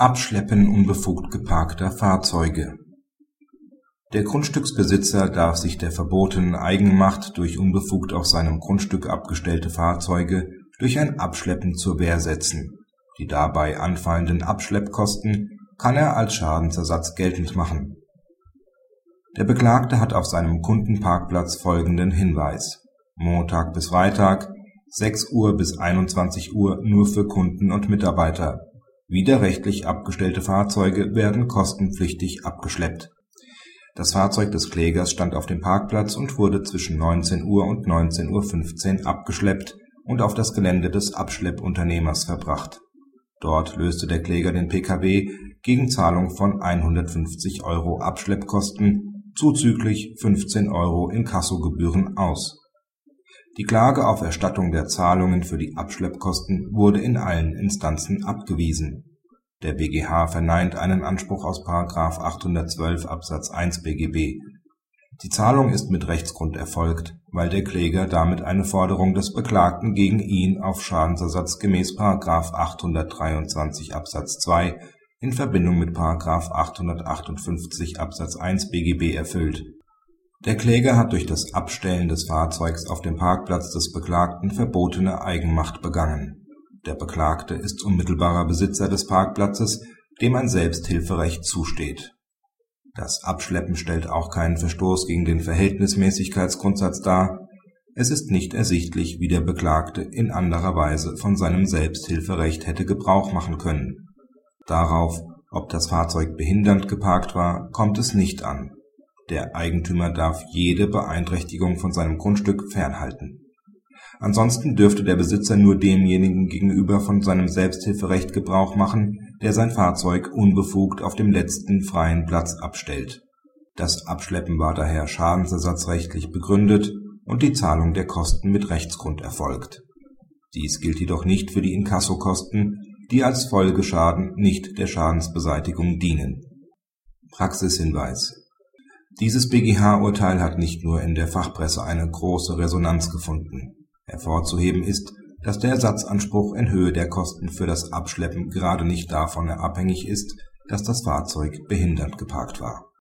Abschleppen unbefugt geparkter Fahrzeuge. Der Grundstücksbesitzer darf sich der verbotenen Eigenmacht durch unbefugt auf seinem Grundstück abgestellte Fahrzeuge durch ein Abschleppen zur Wehr setzen, die dabei anfallenden Abschleppkosten kann er als Schadensersatz geltend machen. Der Beklagte hat auf seinem Kundenparkplatz folgenden Hinweis: Montag bis Freitag 6 Uhr bis 21 Uhr nur für Kunden und Mitarbeiter Widerrechtlich abgestellte Fahrzeuge werden kostenpflichtig abgeschleppt. Das Fahrzeug des Klägers stand auf dem Parkplatz und wurde zwischen 19 Uhr und 19.15 Uhr abgeschleppt und auf das Gelände des Abschleppunternehmers verbracht. Dort löste der Kläger den Pkw gegen Zahlung von 150 Euro Abschleppkosten zuzüglich 15 Euro Inkassogebühren aus die Klage auf Erstattung der Zahlungen für die Abschleppkosten wurde in allen Instanzen abgewiesen. Der BgH verneint einen Anspruch aus § 812 Absatz 1 BGB. Die Zahlung ist mit Rechtsgrund erfolgt, weil der Kläger damit eine Forderung des Beklagten gegen ihn auf Schadensersatz gemäß § 823 Absatz 2 in Verbindung mit § 858 Absatz 1 BGB erfüllt der Kläger hat durch das Abstellen des Fahrzeugs auf dem Parkplatz des Beklagten verbotene Eigenmacht begangen. Der Beklagte ist unmittelbarer Besitzer des Parkplatzes, dem ein Selbsthilferecht zusteht. Das Abschleppen stellt auch keinen Verstoß gegen den Verhältnismäßigkeitsgrundsatz dar, es ist nicht ersichtlich, wie der Beklagte in anderer Weise von seinem Selbsthilferecht hätte Gebrauch machen können. Darauf, ob das Fahrzeug behindernd geparkt war, kommt es nicht an der Eigentümer darf jede Beeinträchtigung von seinem Grundstück fernhalten. Ansonsten dürfte der Besitzer nur demjenigen gegenüber von seinem Selbsthilferecht Gebrauch machen, der sein Fahrzeug unbefugt auf dem letzten freien Platz abstellt. Das Abschleppen war daher schadensersatzrechtlich begründet und die Zahlung der Kosten mit Rechtsgrund erfolgt. Dies gilt jedoch nicht für die Inkassokosten, die als Folgeschaden nicht der Schadensbeseitigung dienen. Praxishinweis dieses BgH-Urteil hat nicht nur in der Fachpresse eine große Resonanz gefunden. Hervorzuheben ist, dass der Ersatzanspruch in Höhe der Kosten für das Abschleppen gerade nicht davon abhängig ist, dass das Fahrzeug behindert geparkt war